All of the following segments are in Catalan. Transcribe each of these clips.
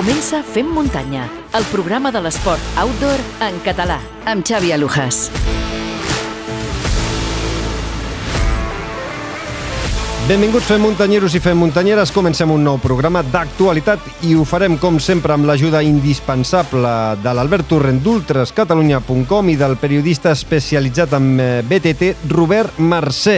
Comença Fem Muntanya, el programa de l'esport outdoor en català, amb Xavi Alujas. Benvinguts fem muntanyeros i fem muntanyeres. Comencem un nou programa d'actualitat i ho farem, com sempre, amb l'ajuda indispensable de l'Albert Torrent d'ultrascatalunya.com i del periodista especialitzat en eh, BTT, Robert Mercè.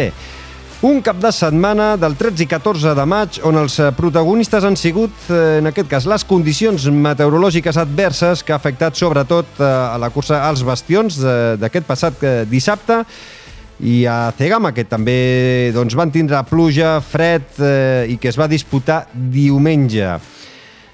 Un cap de setmana del 13 i 14 de maig on els eh, protagonistes han sigut, eh, en aquest cas, les condicions meteorològiques adverses que ha afectat sobretot eh, a la cursa als bastions d'aquest passat dissabte i a Cegama, que també doncs, van tindre pluja, fred eh, i que es va disputar diumenge.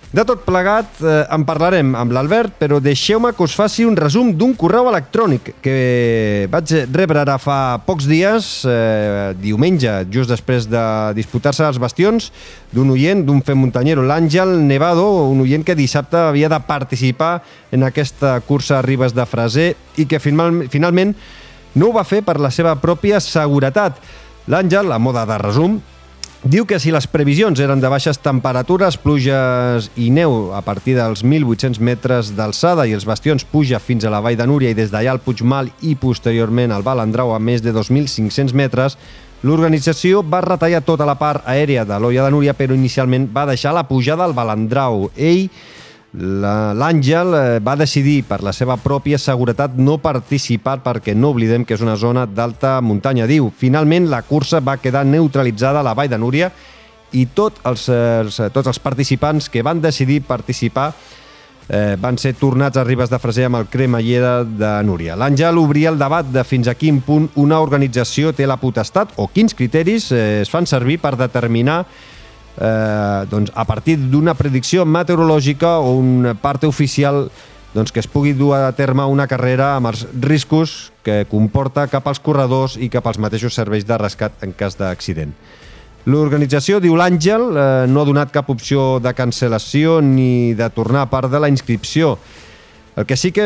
De tot plegat eh, en parlarem amb l'Albert, però deixeu-me que us faci un resum d'un correu electrònic que vaig rebre ara fa pocs dies, eh, diumenge, just després de disputar-se els bastions, d'un oient, d'un fem muntanyero, l'Àngel Nevado, un oient que dissabte havia de participar en aquesta cursa a Ribes de Freser i que final, finalment no ho va fer per la seva pròpia seguretat. L'Àngel, a moda de resum, Diu que si les previsions eren de baixes temperatures, pluges i neu a partir dels 1.800 metres d'alçada i els bastions puja fins a la Vall de Núria i des d'allà al Puigmal i posteriorment al Balandrau a més de 2.500 metres, l'organització va retallar tota la part aèria de l'Olla de Núria però inicialment va deixar la pujada al Balandrau. Ell L'Àngel eh, va decidir per la seva pròpia seguretat no participar perquè no oblidem que és una zona d'alta muntanya. Diu, finalment la cursa va quedar neutralitzada a la Vall de Núria i tot els, tots els participants que van decidir participar eh, van ser tornats a Ribes de Freser amb el cremallera de Núria. L'Àngel obria el debat de fins a quin punt una organització té la potestat o quins criteris eh, es fan servir per determinar doncs, a partir d'una predicció meteorològica o un part oficial doncs, que es pugui dur a terme una carrera amb els riscos que comporta cap als corredors i cap als mateixos serveis de rescat en cas d'accident. L'organització, diu l'Àngel, eh, no ha donat cap opció de cancel·lació ni de tornar a part de la inscripció. El que sí que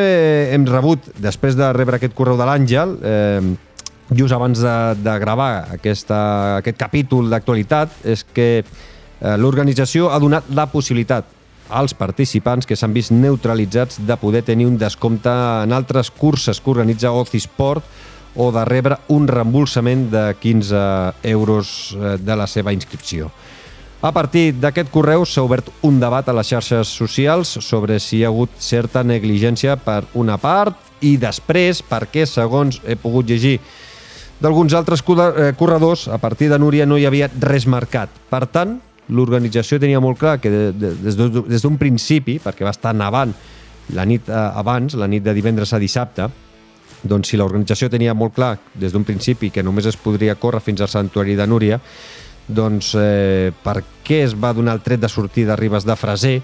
hem rebut, després de rebre aquest correu de l'Àngel, eh, just abans de, de gravar aquesta, aquest capítol d'actualitat, és que Eh, l'organització ha donat la possibilitat als participants que s'han vist neutralitzats de poder tenir un descompte en altres curses que organitza Ocisport o de rebre un reembolsament de 15 euros eh, de la seva inscripció. A partir d'aquest correu s'ha obert un debat a les xarxes socials sobre si hi ha hagut certa negligència per una part i després perquè, segons he pogut llegir d'alguns altres eh, corredors, a partir de Núria no hi havia res marcat. Per tant, l'organització tenia molt clar que de, de, des d'un principi, perquè va estar nevant la nit eh, abans, la nit de divendres a dissabte, doncs si l'organització tenia molt clar des d'un principi que només es podria córrer fins al santuari de Núria, doncs eh, per què es va donar el tret de sortir de Ribes de Freser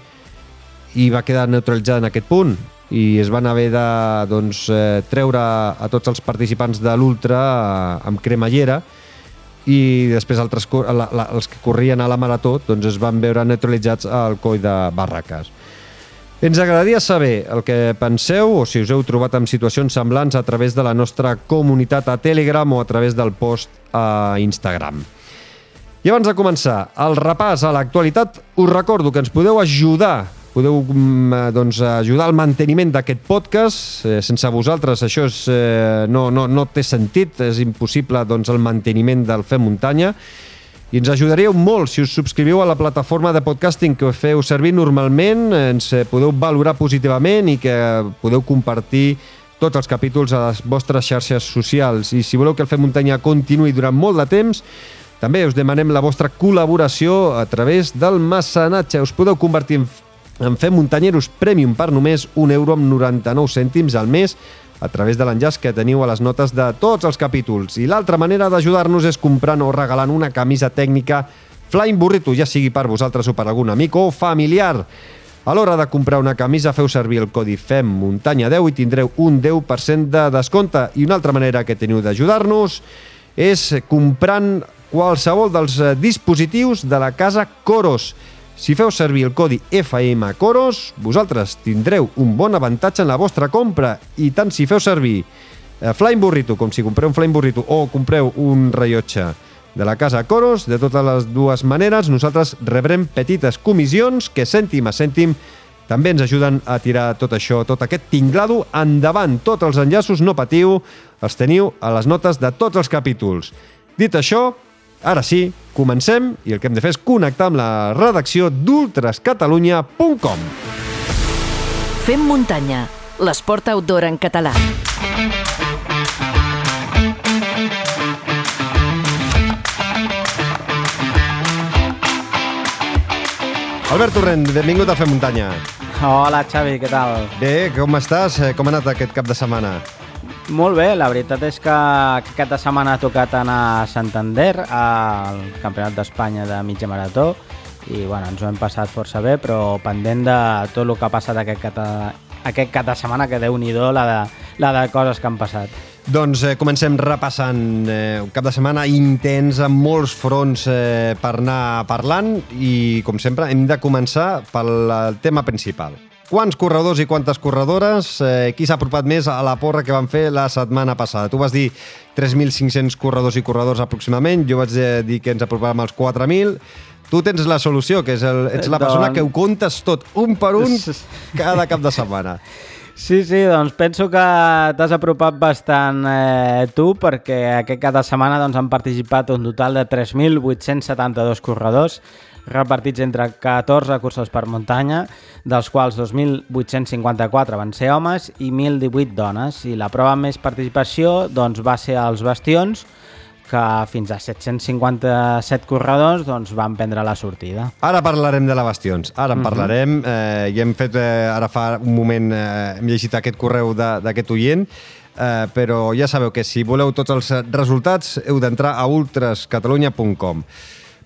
i va quedar neutralitzada en aquest punt? I es van haver de doncs, eh, treure a tots els participants de l'Ultra eh, amb cremallera i després altres, la, la, els que corrien a la marató doncs es van veure neutralitzats al coll de Barraques. Ens agradaria saber el que penseu o si us heu trobat en situacions semblants a través de la nostra comunitat a Telegram o a través del post a Instagram. I abans de començar el repàs a l'actualitat, us recordo que ens podeu ajudar podeu mm, doncs, ajudar al manteniment d'aquest podcast. Eh, sense vosaltres això és, eh, no, no, no té sentit, és impossible doncs, el manteniment del Fem Muntanya. I ens ajudaríeu molt si us subscriviu a la plataforma de podcasting que feu servir normalment, ens eh, podeu valorar positivament i que podeu compartir tots els capítols a les vostres xarxes socials. I si voleu que el Fem Muntanya continuï durant molt de temps, també us demanem la vostra col·laboració a través del mecenatge. Us podeu convertir en en Fem Muntanyeros Premium per només 1 euro amb 99 cèntims al mes a través de l'enllaç que teniu a les notes de tots els capítols. I l'altra manera d'ajudar-nos és comprant o regalant una camisa tècnica Flying Burrito, ja sigui per vosaltres o per algun amic o familiar. A l'hora de comprar una camisa feu servir el codi FEM Muntanya 10 i tindreu un 10% de descompte. I una altra manera que teniu d'ajudar-nos és comprant qualsevol dels eh, dispositius de la casa Coros. Si feu servir el codi FMCOROS, vosaltres tindreu un bon avantatge en la vostra compra i tant si feu servir eh, Flying Burrito com si compreu un Flying Burrito o compreu un rellotge de la casa Coros, de totes les dues maneres nosaltres rebrem petites comissions que cèntim a cèntim també ens ajuden a tirar tot això, tot aquest tinglado endavant. Tots els enllaços, no patiu, els teniu a les notes de tots els capítols. Dit això, ara sí, comencem i el que hem de fer és connectar amb la redacció d'ultrascatalunya.com. Fem muntanya, l'esport outdoor en català. Albert Torrent, benvingut a Fem Muntanya. Hola, Xavi, què tal? Bé, com estàs? Eh, Com ha anat aquest cap de setmana? Molt bé, la veritat és que aquest cap de setmana ha tocat anar a Santander, al Campionat d'Espanya de mitja marató, i bueno, ens ho hem passat força bé, però pendent de tot el que ha passat aquest cap aquest cap de setmana, que déu nhi la, de, la de coses que han passat. Doncs eh, comencem repassant eh, un cap de setmana intens amb molts fronts eh, per anar parlant i, com sempre, hem de començar pel tema principal. Quants corredors i quantes corredores? Eh, qui s'ha apropat més a la porra que van fer la setmana passada? Tu vas dir 3.500 corredors i corredors aproximadament, jo vaig eh, dir que ens apropàvem als 4.000. Tu tens la solució, que és el, ets la persona Doncs- que ho comptes tot, un per un, cada cap de setmana. Sí, sí, doncs penso que t'has apropat bastant eh, tu perquè aquest cap de setmana doncs, han participat un total de 3.872 corredors repartits entre 14 curses per muntanya, dels quals 2.854 van ser homes i 1.018 dones. I la prova amb més participació doncs, va ser als bastions, que fins a 757 corredors doncs, van prendre la sortida. Ara parlarem de la Bastions, ara en parlarem. Eh, I hem fet, eh, ara fa un moment, eh, hem llegit aquest correu d'aquest oient, eh, però ja sabeu que si voleu tots els resultats heu d'entrar a ultrascatalunya.com.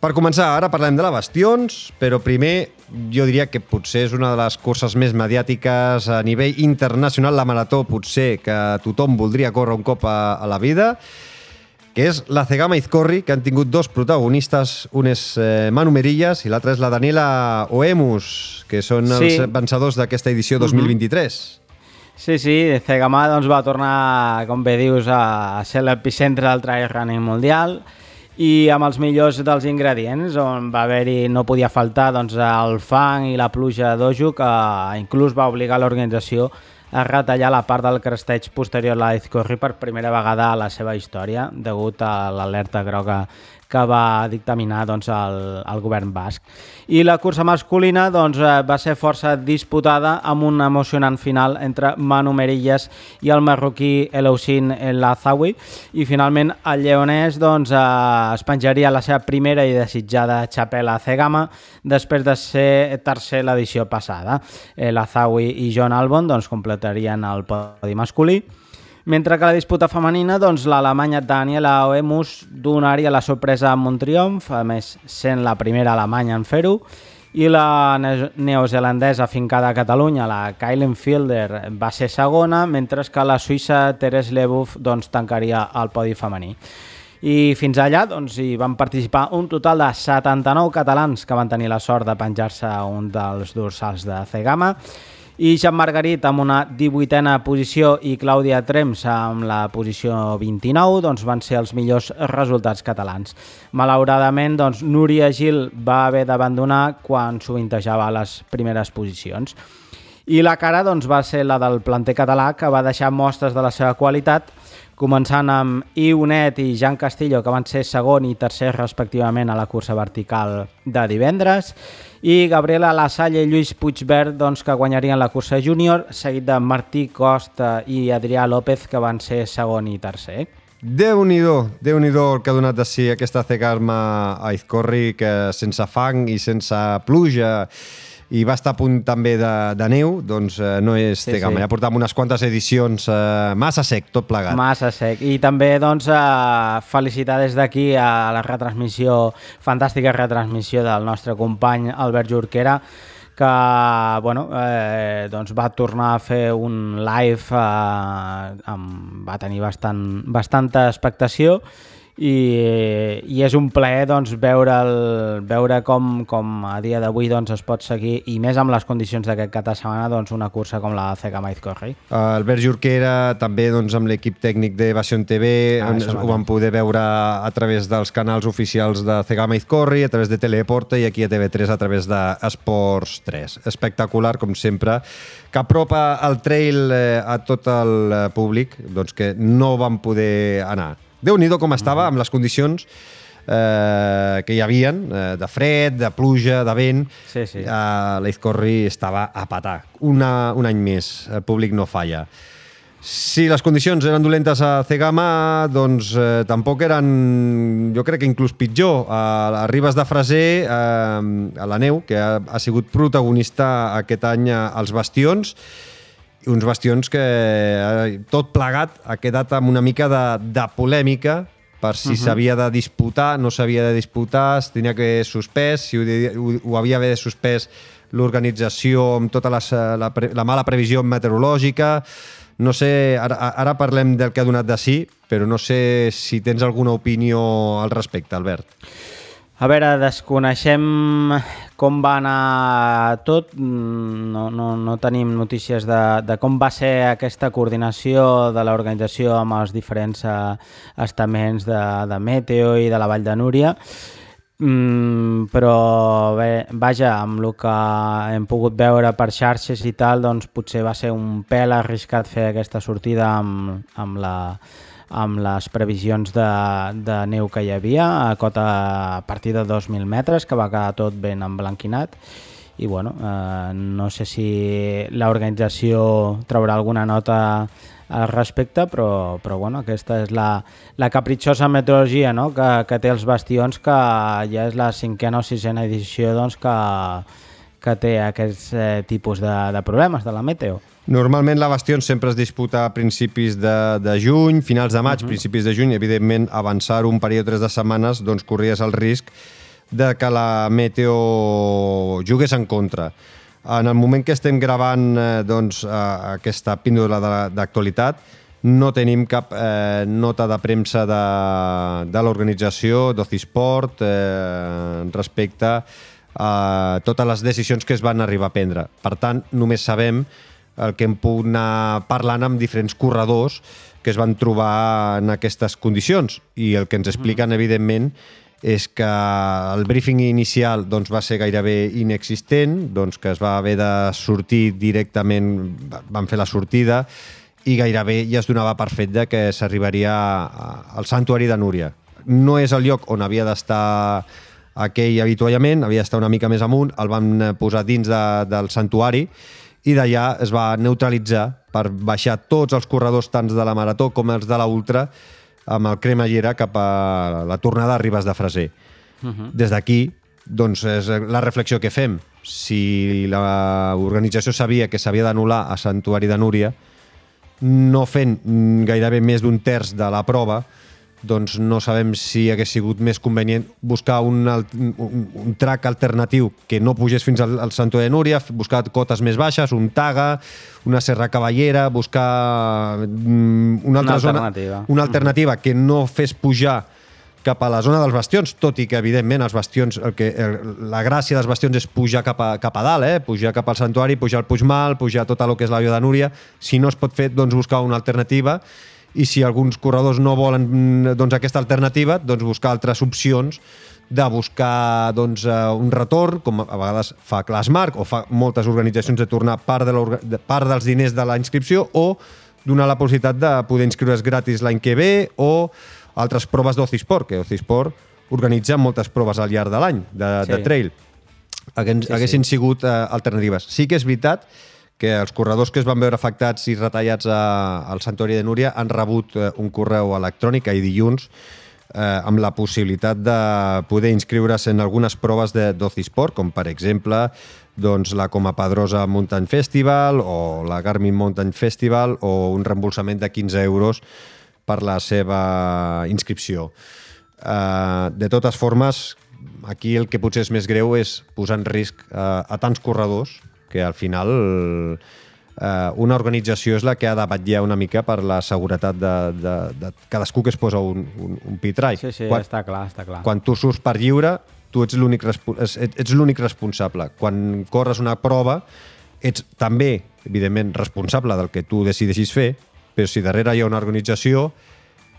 Per començar, ara parlem de la Bastions, però primer jo diria que potser és una de les curses més mediàtiques a nivell internacional, la marató potser que tothom voldria córrer un cop a, a la vida, que és la Cegama Izcorri, que han tingut dos protagonistes, un és eh, Manu Merillas i l'altre és la Daniela Oemus, que són els Sí. vencedors d'aquesta edició 2023. Sí, sí, Cegama doncs, va tornar, com bé dius, a ser l'epicentre del trail running mundial i amb els millors dels ingredients, on va haver-hi, no podia faltar doncs, el fang i la pluja d'ojo, que inclús va obligar l'organització a retallar la part del cresteig posterior a l'Izcorri per primera vegada a la seva història, degut a l'alerta groga que va dictaminar doncs, el, el govern basc. I la cursa masculina doncs, eh, va ser força disputada amb un emocionant final entre Manu Merillas i el marroquí Elousin El Lazawi i finalment el lleonès doncs, eh, es penjaria la seva primera i desitjada xapela Cegama després de ser tercer l'edició passada. Lazawi i John Albon doncs, completarien el podi masculí mentre que la disputa femenina, doncs, l'alemanya Daniela Oemus donaria la sorpresa amb un triomf, a més sent la primera alemanya en fer-ho, i la ne- neozelandesa fincada a Catalunya, la Kylen Fielder, va ser segona, mentre que la suïssa Teres Lebuff doncs, tancaria el podi femení. I fins allà doncs, hi van participar un total de 79 catalans que van tenir la sort de penjar-se un dels dorsals de Cegama i Jean Margarit amb una 18a posició i Clàudia Trems amb la posició 29 doncs, van ser els millors resultats catalans. Malauradament, doncs, Núria Gil va haver d'abandonar quan sovintejava les primeres posicions. I la cara doncs, va ser la del planter català, que va deixar mostres de la seva qualitat, començant amb Iunet i Jan Castillo, que van ser segon i tercer respectivament a la cursa vertical de divendres, i Gabriela Lasalle i Lluís Puigbert, doncs, que guanyarien la cursa júnior, seguit de Martí Costa i Adrià López, que van ser segon i tercer. Déu-n'hi-do, déu nhi déu el que ha donat de si aquesta Cegarma a Izcorri, que sense fang i sense pluja i va estar a punt també de, de neu, doncs eh, no és Sí, Cegama. sí. Ja portam unes quantes edicions eh, massa sec, tot plegat. Massa sec. I també doncs, eh, felicitar des d'aquí a la retransmissió, fantàstica retransmissió del nostre company Albert Jorquera, que bueno, eh, doncs va tornar a fer un live, eh, amb, va tenir bastant, bastanta expectació i, i és un plaer doncs, veure, el, veure com, com a dia d'avui doncs, es pot seguir i més amb les condicions d'aquest cap de setmana doncs, una cursa com la CK Maiz Corri. Albert Jorquera també doncs, amb l'equip tècnic de Basion TV ah, ens, ho vam poder veure a través dels canals oficials de CK Maiz Corri, a través de Teleporta i aquí a TV3 a través d'Esports 3. Espectacular, com sempre, que apropa el trail eh, a tot el eh, públic doncs, que no van poder anar déu nhi com estava, amb les condicions eh, que hi havien, eh, de fred, de pluja, de vent. Sí, sí. Eh, L'Eizcorri estava a patar. Una, un any més, el públic no falla. Si les condicions eren dolentes a Cegama, doncs eh, tampoc eren, jo crec que inclús pitjor. A, a Ribes de Freser, eh, a la neu, que ha, ha sigut protagonista aquest any als bastions, uns bastions que eh, tot plegat ha quedat amb una mica de, de polèmica per si uh mhm. -huh. s'havia de disputar, no s'havia de disputar, es tenia que suspès, si ho, ho, ho havia d'haver suspès l'organització amb tota les, la, la mala previsió meteorològica. No sé, ara, ara parlem del que ha donat de sí, però no sé si tens alguna opinió al respecte, Albert. A veure, desconeixem com va anar tot, no, no, no tenim notícies de, de com va ser aquesta coordinació de l'organització amb els diferents eh, estaments de, de Meteo i de la Vall de Núria, mm, però bé, vaja, amb el que hem pogut veure per xarxes i tal, doncs potser va ser un pèl arriscat fer aquesta sortida amb, amb la amb les previsions de, de neu que hi havia a cota a partir de 2.000 metres, que va quedar tot ben emblanquinat i bueno, eh, no sé si l'organització traurà alguna nota al respecte, però, però bueno, aquesta és la, la capritxosa meteorologia no? que, que té els bastions, que ja és la cinquena o sisena edició doncs, que, que té aquests eh, tipus de, de problemes de la meteo. Normalment la Bastions sempre es disputa a principis de, de juny, finals de maig, uh -huh. principis de juny. Evidentment, avançar un període de tres de setmanes, doncs corries el risc de que la meteo jugués en contra. En el moment que estem gravant eh, doncs, eh, aquesta píndola d'actualitat, no tenim cap eh, nota de premsa de, de l'organització d'Ocisport eh, respecte a totes les decisions que es van arribar a prendre. Per tant, només sabem el que hem pogut anar parlant amb diferents corredors que es van trobar en aquestes condicions i el que ens expliquen, mm. evidentment, és que el briefing inicial doncs, va ser gairebé inexistent, doncs, que es va haver de sortir directament, van fer la sortida, i gairebé ja es donava per fet de que s'arribaria al santuari de Núria. No és el lloc on havia d'estar aquell avituallament, havia d'estar una mica més amunt, el van posar dins de, del santuari, i d'allà es va neutralitzar per baixar tots els corredors, tant de la marató com els de la ultra, amb el cremallera cap a la tornada a Ribes de Freser. Uh -huh. Des d'aquí, doncs, és la reflexió que fem. Si l'organització sabia que s'havia d'anul·lar a Santuari de Núria, no fent gairebé més d'un terç de la prova, doncs no sabem si hagués sigut més convenient buscar un, un, un track alternatiu que no pugés fins al, al Santo de Núria, buscar cotes més baixes, un Taga, una Serra Cavallera, buscar mm, una altra una zona, alternativa. una alternativa que no fes pujar cap a la zona dels bastions, tot i que, evidentment, els bastions, el que, el, la gràcia dels bastions és pujar cap a, cap a dalt, eh? pujar cap al santuari, pujar al Puigmal, pujar tot el que és la Via de Núria. Si no es pot fer, doncs buscar una alternativa i si alguns corredors no volen mm, doncs, aquesta alternativa, doncs buscar altres opcions de buscar doncs, eh, un retorn, com a vegades fa Classmark o fa moltes organitzacions de tornar part, de, de part dels diners de la inscripció o donar la possibilitat de poder inscriure's gratis l'any que ve o altres proves d'Ocisport, que Ocisport organitza moltes proves al llarg de l'any de, sí. de trail. Haguessin, sí, haguessin sí. sigut uh, alternatives. Sí que és veritat que els corredors que es van veure afectats i retallats a, al Santuari de Núria han rebut eh, un correu electrònic ahir dilluns eh, amb la possibilitat de poder inscriure's en algunes proves d'Ocisport, com per exemple doncs, la Coma Pedrosa Mountain Festival o la Garmin Mountain Festival o un reembolsament de 15 euros per la seva inscripció. Eh, de totes formes, aquí el que potser és més greu és posar en risc eh, a tants corredors que al final eh, una organització és la que ha de vetllar una mica per la seguretat de, de, de cadascú que es posa un, un, un pitrai. Sí, sí, quan, està clar, està clar. quan tu surts per lliure, tu ets l'únic ets, l'únic responsable. Quan corres una prova, ets també, evidentment, responsable del que tu decideixis fer, però si darrere hi ha una organització,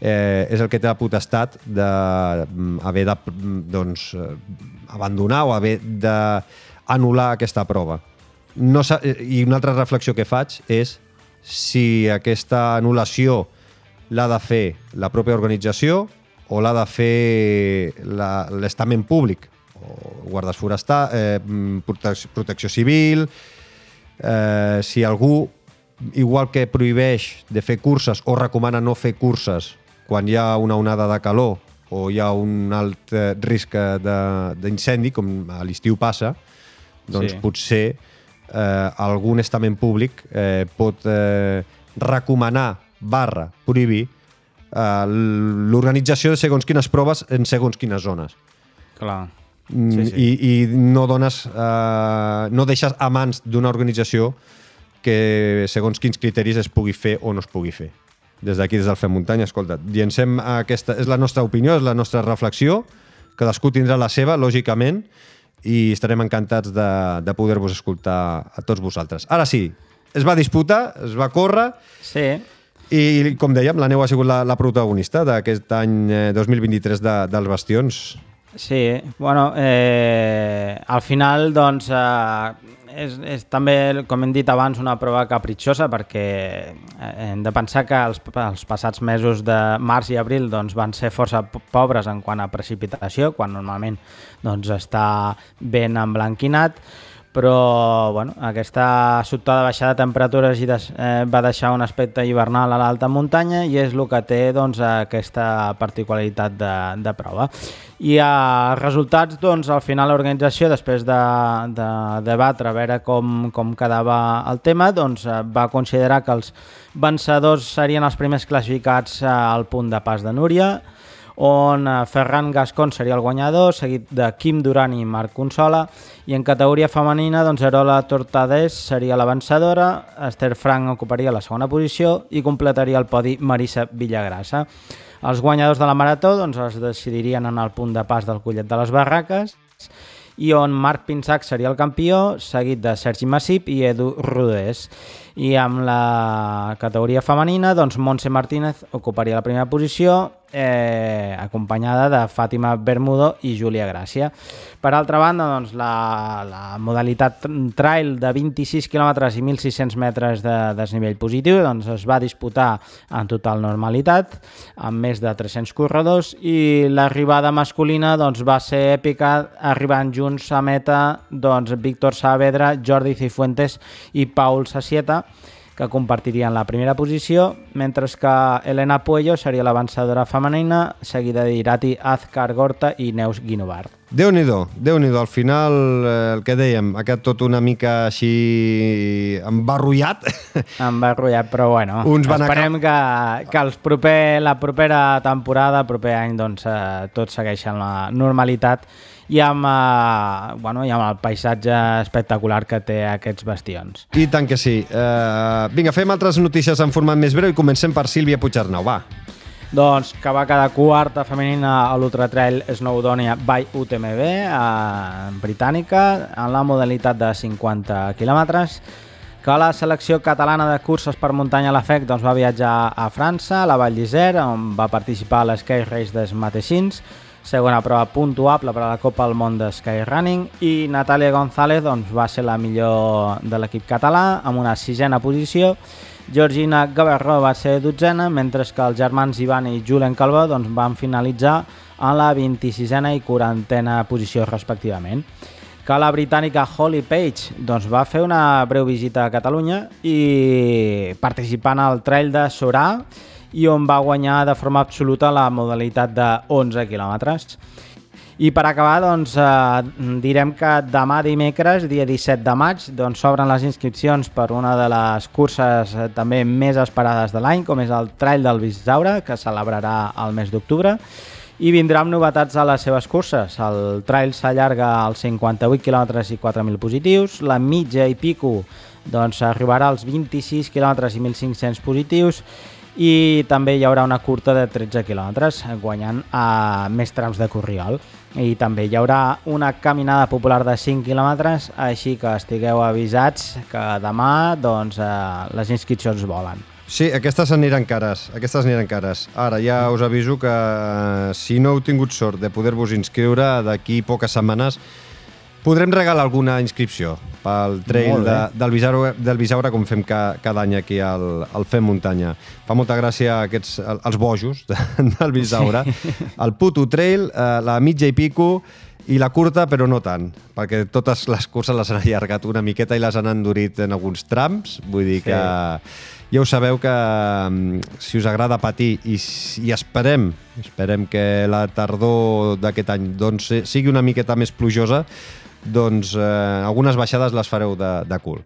eh, és el que té la potestat d'haver de, mm, doncs, eh, abandonar o haver d'anul·lar aquesta prova. No I una altra reflexió que faig és si aquesta anul·lació l'ha de fer la pròpia organització o l'ha de fer la- l'estament públic, o guardes forestals, eh, mm, protecció, protecció civil, eh, si algú, igual que prohibeix de fer curses o recomana no fer curses quan hi ha una onada de calor o hi ha un alt eh, risc de- d'incendi, com a l'estiu passa, doncs sí. potser eh, algun estament públic eh, pot eh, recomanar barra prohibir eh, l'organització de segons quines proves en segons quines zones. Clar. Mm, Sí, sí. I, i no dones eh, no deixes a mans d'una organització que segons quins criteris es pugui fer o no es pugui fer. Des d'aquí, des del Fem Muntanya, escolta, llancem aquesta, és la nostra opinió, és la nostra reflexió, cadascú tindrà la seva, lògicament, i estarem encantats de, de poder-vos escoltar a tots vosaltres. Ara sí, es va disputar, es va córrer, Sí, i com dèiem, la neu ha sigut la, la protagonista d'aquest any eh, 2023 de, dels Bastions. Sí, bueno, eh, al final, doncs, eh, és, és també, com hem dit abans, una prova capritxosa perquè eh, hem de pensar que els, els passats mesos de març i abril doncs, van ser força po- pobres en quant a precipitació, quan normalment doncs, està ben emblanquinat, però bueno, aquesta sobtada baixada de temperatures i des, eh, va deixar un aspecte hivernal a l'alta muntanya i és el que té doncs, aquesta particularitat de, de prova. I a resultats, doncs, al final l'organització, després de, de debatre a veure com, com quedava el tema, doncs, va considerar que els vencedors serien els primers classificats eh, al punt de pas de Núria, on eh, Ferran Gascon seria el guanyador, seguit de Quim Duran i Marc Consola, i en categoria femenina, doncs Arola Tortades seria la vencedora, Esther Frank ocuparia la segona posició i completaria el podi Marisa Villagrassa. Els guanyadors de la marató doncs, es decidirien en el punt de pas del Collet de les Barraques, i on Marc Pinsac seria el campió, seguit de Sergi Massip i Edu Rodés. I amb la categoria femenina, doncs Montse Martínez ocuparia la primera posició, eh, acompanyada de Fàtima Bermudo i Júlia Gràcia. Per altra banda, doncs, la, la modalitat trail de 26 km i 1.600 metres de desnivell positiu doncs, es va disputar en total normalitat, amb més de 300 corredors, i l'arribada masculina doncs, va ser èpica, arribant junts a meta doncs, Víctor Saavedra, Jordi Cifuentes i Paul Sassieta, que compartirien la primera posició, mentre que Elena Puello seria la vencedora femenina, seguida d'Irati Azcar Gorta i Neus Guinovart. Déu-n'hi-do, déu nhi al final eh, el que dèiem, ha quedat tot una mica així embarrullat. Em va enrotllar, però bueno, Uns van esperem que, que els proper, la propera temporada, el proper any, doncs, eh, tot segueixen la normalitat i amb, eh, bueno, i amb el paisatge espectacular que té aquests bastions. I tant que sí. Uh, vinga, fem altres notícies en format més breu i comencem per Sílvia Puigarnau, va. Doncs que va quedar quarta femenina a l'Ultra Trail Snowdonia by UTMB eh, britànica en la modalitat de 50 quilòmetres que la selecció catalana de curses per muntanya a la FEC doncs, va viatjar a França, a la Vall d'Isère, on va participar a l'Sky Race des Mateixins, segona prova puntuable per a la Copa del Món de Skyrunning i Natàlia González doncs, va ser la millor de l'equip català amb una sisena posició Georgina Gavarró va ser dotzena, mentre que els germans Ivan i Julen Calva doncs, van finalitzar en la 26a i 40a posició respectivament. Que la britànica Holly Page doncs, va fer una breu visita a Catalunya i participant al Trail de Sorà i on va guanyar de forma absoluta la modalitat de 11 quilòmetres. I per acabar, doncs, eh, direm que demà dimecres, dia 17 de maig, doncs s'obren les inscripcions per una de les curses eh, també més esperades de l'any, com és el Trail del Bisaure, que celebrarà el mes d'octubre. i vindrà amb novetats a les seves curses. El trail s'allarga als 58 km i 4.000 positius, la mitja i pico doncs, arribarà als 26 km i 1.500 positius i també hi haurà una curta de 13 km, guanyant a més trams de corriol. I també hi haurà una caminada popular de 5 km, així que estigueu avisats que demà doncs, eh, les inscripcions volen. Sí, aquestes aniran cares, aquestes aniran cares. Ara ja us aviso que eh, si no heu tingut sort de poder-vos inscriure d'aquí poques setmanes, podrem regalar alguna inscripció pel trail de, del, Bisaure, del Bisaure com fem ca, cada any aquí al, al Fem Muntanya. Fa molta gràcia aquests, els bojos de, del Bisaure. Sí. El puto trail, eh, la mitja i pico, i la curta, però no tant, perquè totes les curses les han allargat una miqueta i les han endurit en alguns trams, vull dir sí. que ja ho sabeu que mm, si us agrada patir i, i esperem, esperem que la tardor d'aquest any doncs, sigui una miqueta més plujosa, doncs eh, algunes baixades les fareu de, de cul.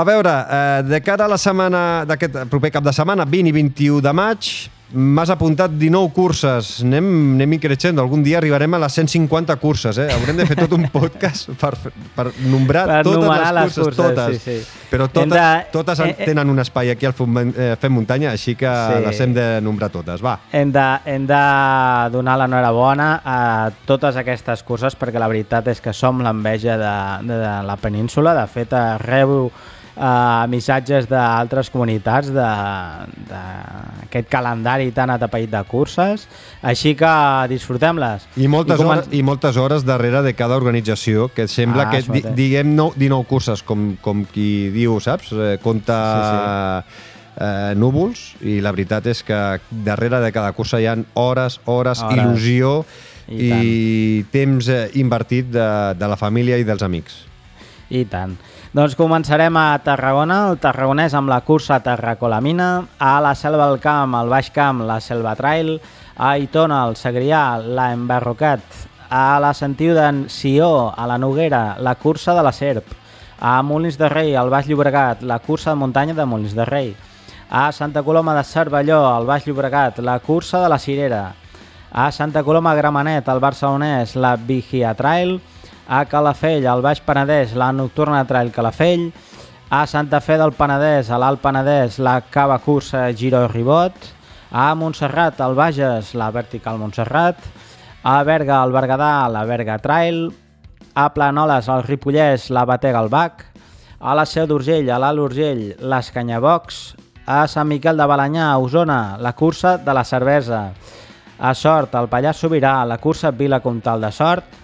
A veure, eh, de cara a la setmana d'aquest proper cap de setmana, 20 i 21 de maig, M'has apuntat 19 curses, anem, anem increixent, algun dia arribarem a les 150 curses, eh? Haurem de fer tot un podcast per, per nombrar per totes les curses, les curses, totes. Sí, sí. Però totes, de... totes eh, eh, tenen un espai aquí al Fem, eh, Fem Muntanya, així que sí. les hem de nombrar totes, va. Hem de, hem de donar l'enhorabona a totes aquestes curses perquè la veritat és que som l'enveja de, de, de la península, de fet rebo uh, missatges d'altres comunitats d'aquest calendari tan atapeït de curses, així que disfrutem-les. I moltes, I hores, I moltes hores darrere de cada organització, que sembla ah, que di, diguem no, 19 curses, com, com qui diu, saps? Eh, compta... Sí, sí. Eh, núvols i la veritat és que darrere de cada cursa hi ha hores, hores, hores. il·lusió i, i temps eh, invertit de, de la família i dels amics. I tant. Doncs començarem a Tarragona, el tarragonès amb la cursa Terracolamina, a la Selva del Camp, al Baix Camp, la Selva Trail, a Aitona, el Segrià, la Embarrocat, a la Sentiu d'en Sió, a la Noguera, la cursa de la Serp, a Molins de Rei, al Baix Llobregat, la cursa de muntanya de Molins de Rei, a Santa Coloma de Cervelló, al Baix Llobregat, la cursa de la Cirera, a Santa Coloma Gramenet, al Barcelonès, la Vigia Trail, a Calafell, al Baix Penedès, la Nocturna Trail Calafell, a Santa Fe del Penedès, a l'Alt Penedès, la Cava Cursa Giro Ribot, a Montserrat, al Bages, la Vertical Montserrat, a Berga, al Berguedà, la Berga Trail, a Planoles, al Ripollès, la Batega al Bac, a la Seu d'Urgell, a l'Alt Urgell, l'Escanyabox, a Sant Miquel de Balanyà, a Osona, la cursa de la cervesa, a Sort, al Pallars Sobirà, la cursa Vila Comtal de Sort,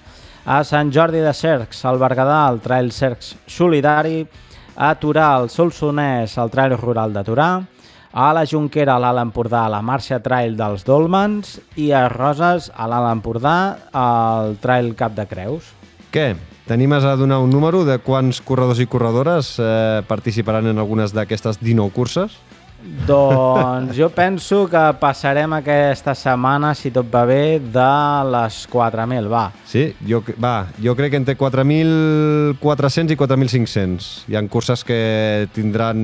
a Sant Jordi de Cercs, al Berguedà, el Trail Cercs Solidari, a Torà, el Solsonès, el Trail Rural de Torà, a la Junquera, a l'Alt Empordà, la Marxa Trail dels Dolmens i a Roses, a l'Alt Empordà, el Trail Cap de Creus. Què? T'animes a donar un número de quants corredors i corredores eh, participaran en algunes d'aquestes 19 curses? Doncs jo penso que passarem aquesta setmana, si tot va bé, de les 4.000, va. Sí? Jo, va, jo crec que entre 4.400 i 4.500. Hi ha curses que tindran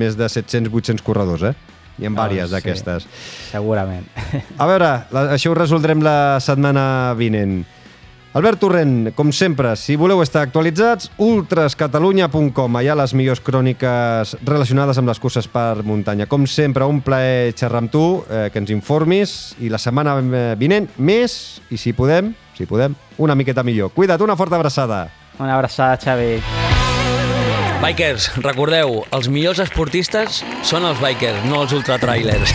més de 700-800 corredors, eh? Hi ha diverses oh, d'aquestes. Sí, segurament. A veure, la, això ho resoldrem la setmana vinent. Albert Torrent, com sempre, si voleu estar actualitzats, ultrascatalunya.com, allà les millors cròniques relacionades amb les curses per muntanya. Com sempre, un plaer xerrar amb tu, eh, que ens informis, i la setmana eh, vinent, més, i si podem, si podem, una miqueta millor. Cuida't, una forta abraçada. Una abraçada, Xavi. Bikers, recordeu, els millors esportistes són els bikers, no els ultratrailers.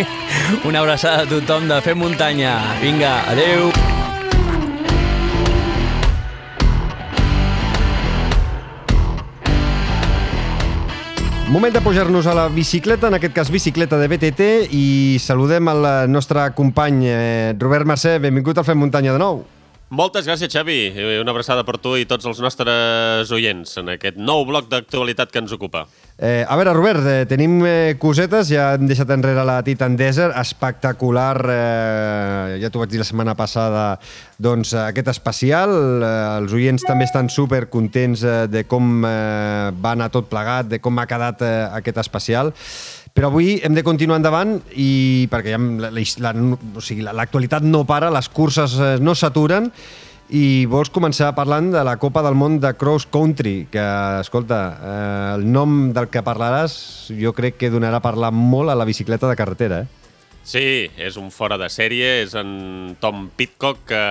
una abraçada a tothom de Fem Muntanya. Vinga, adeu. Moment de pujar-nos a la bicicleta, en aquest cas bicicleta de BTT, i saludem al nostre company eh, Robert Mercè. Benvingut al Fem Muntanya de nou. Moltes gràcies, Xavi. Una abraçada per tu i tots els nostres oients en aquest nou bloc d'actualitat que ens ocupa. Eh, a veure, Robert, eh, tenim eh, cosetes, ja hem deixat enrere la Titan Desert, espectacular, eh, ja t'ho vaig dir la setmana passada, doncs aquest especial, eh, els oients també estan super contents eh, de com eh, va anar tot plegat, de com ha quedat eh, aquest especial, Però avui hem de continuar endavant i perquè ja l'actualitat la, o sigui, no para, les curses eh, no s'aturen i vols començar parlant de la Copa del Món de Cross Country, que, escolta, eh, el nom del que parlaràs jo crec que donarà a parlar molt a la bicicleta de carretera, eh? Sí, és un fora de sèrie, és en Tom Pitcock que,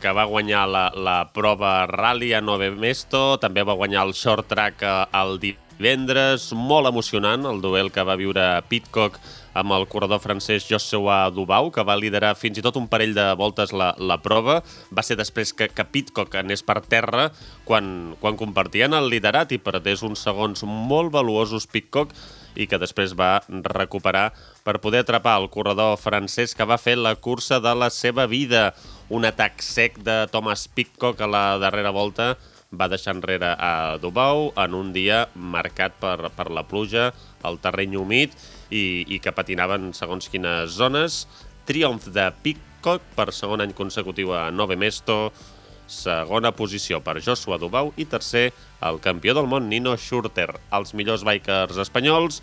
que va guanyar la, la prova rally a Nove Mesto, també va guanyar el short track al divendres, molt emocionant el duel que va viure Pitcock amb el corredor francès Joshua Dubau, que va liderar fins i tot un parell de voltes la, la prova. Va ser després que, que Pitcock anés per terra quan, quan compartien el liderat i perdés uns segons molt valuosos Pitcock i que després va recuperar per poder atrapar el corredor francès que va fer la cursa de la seva vida. Un atac sec de Thomas Pitcock a la darrera volta va deixar enrere a Dubau en un dia marcat per, per la pluja, el terreny humit i, i que patinaven segons quines zones. Triomf de Pitcock per segon any consecutiu a Nove Mesto, segona posició per Joshua Dubau i tercer el campió del món Nino Schurter. Els millors bikers espanyols,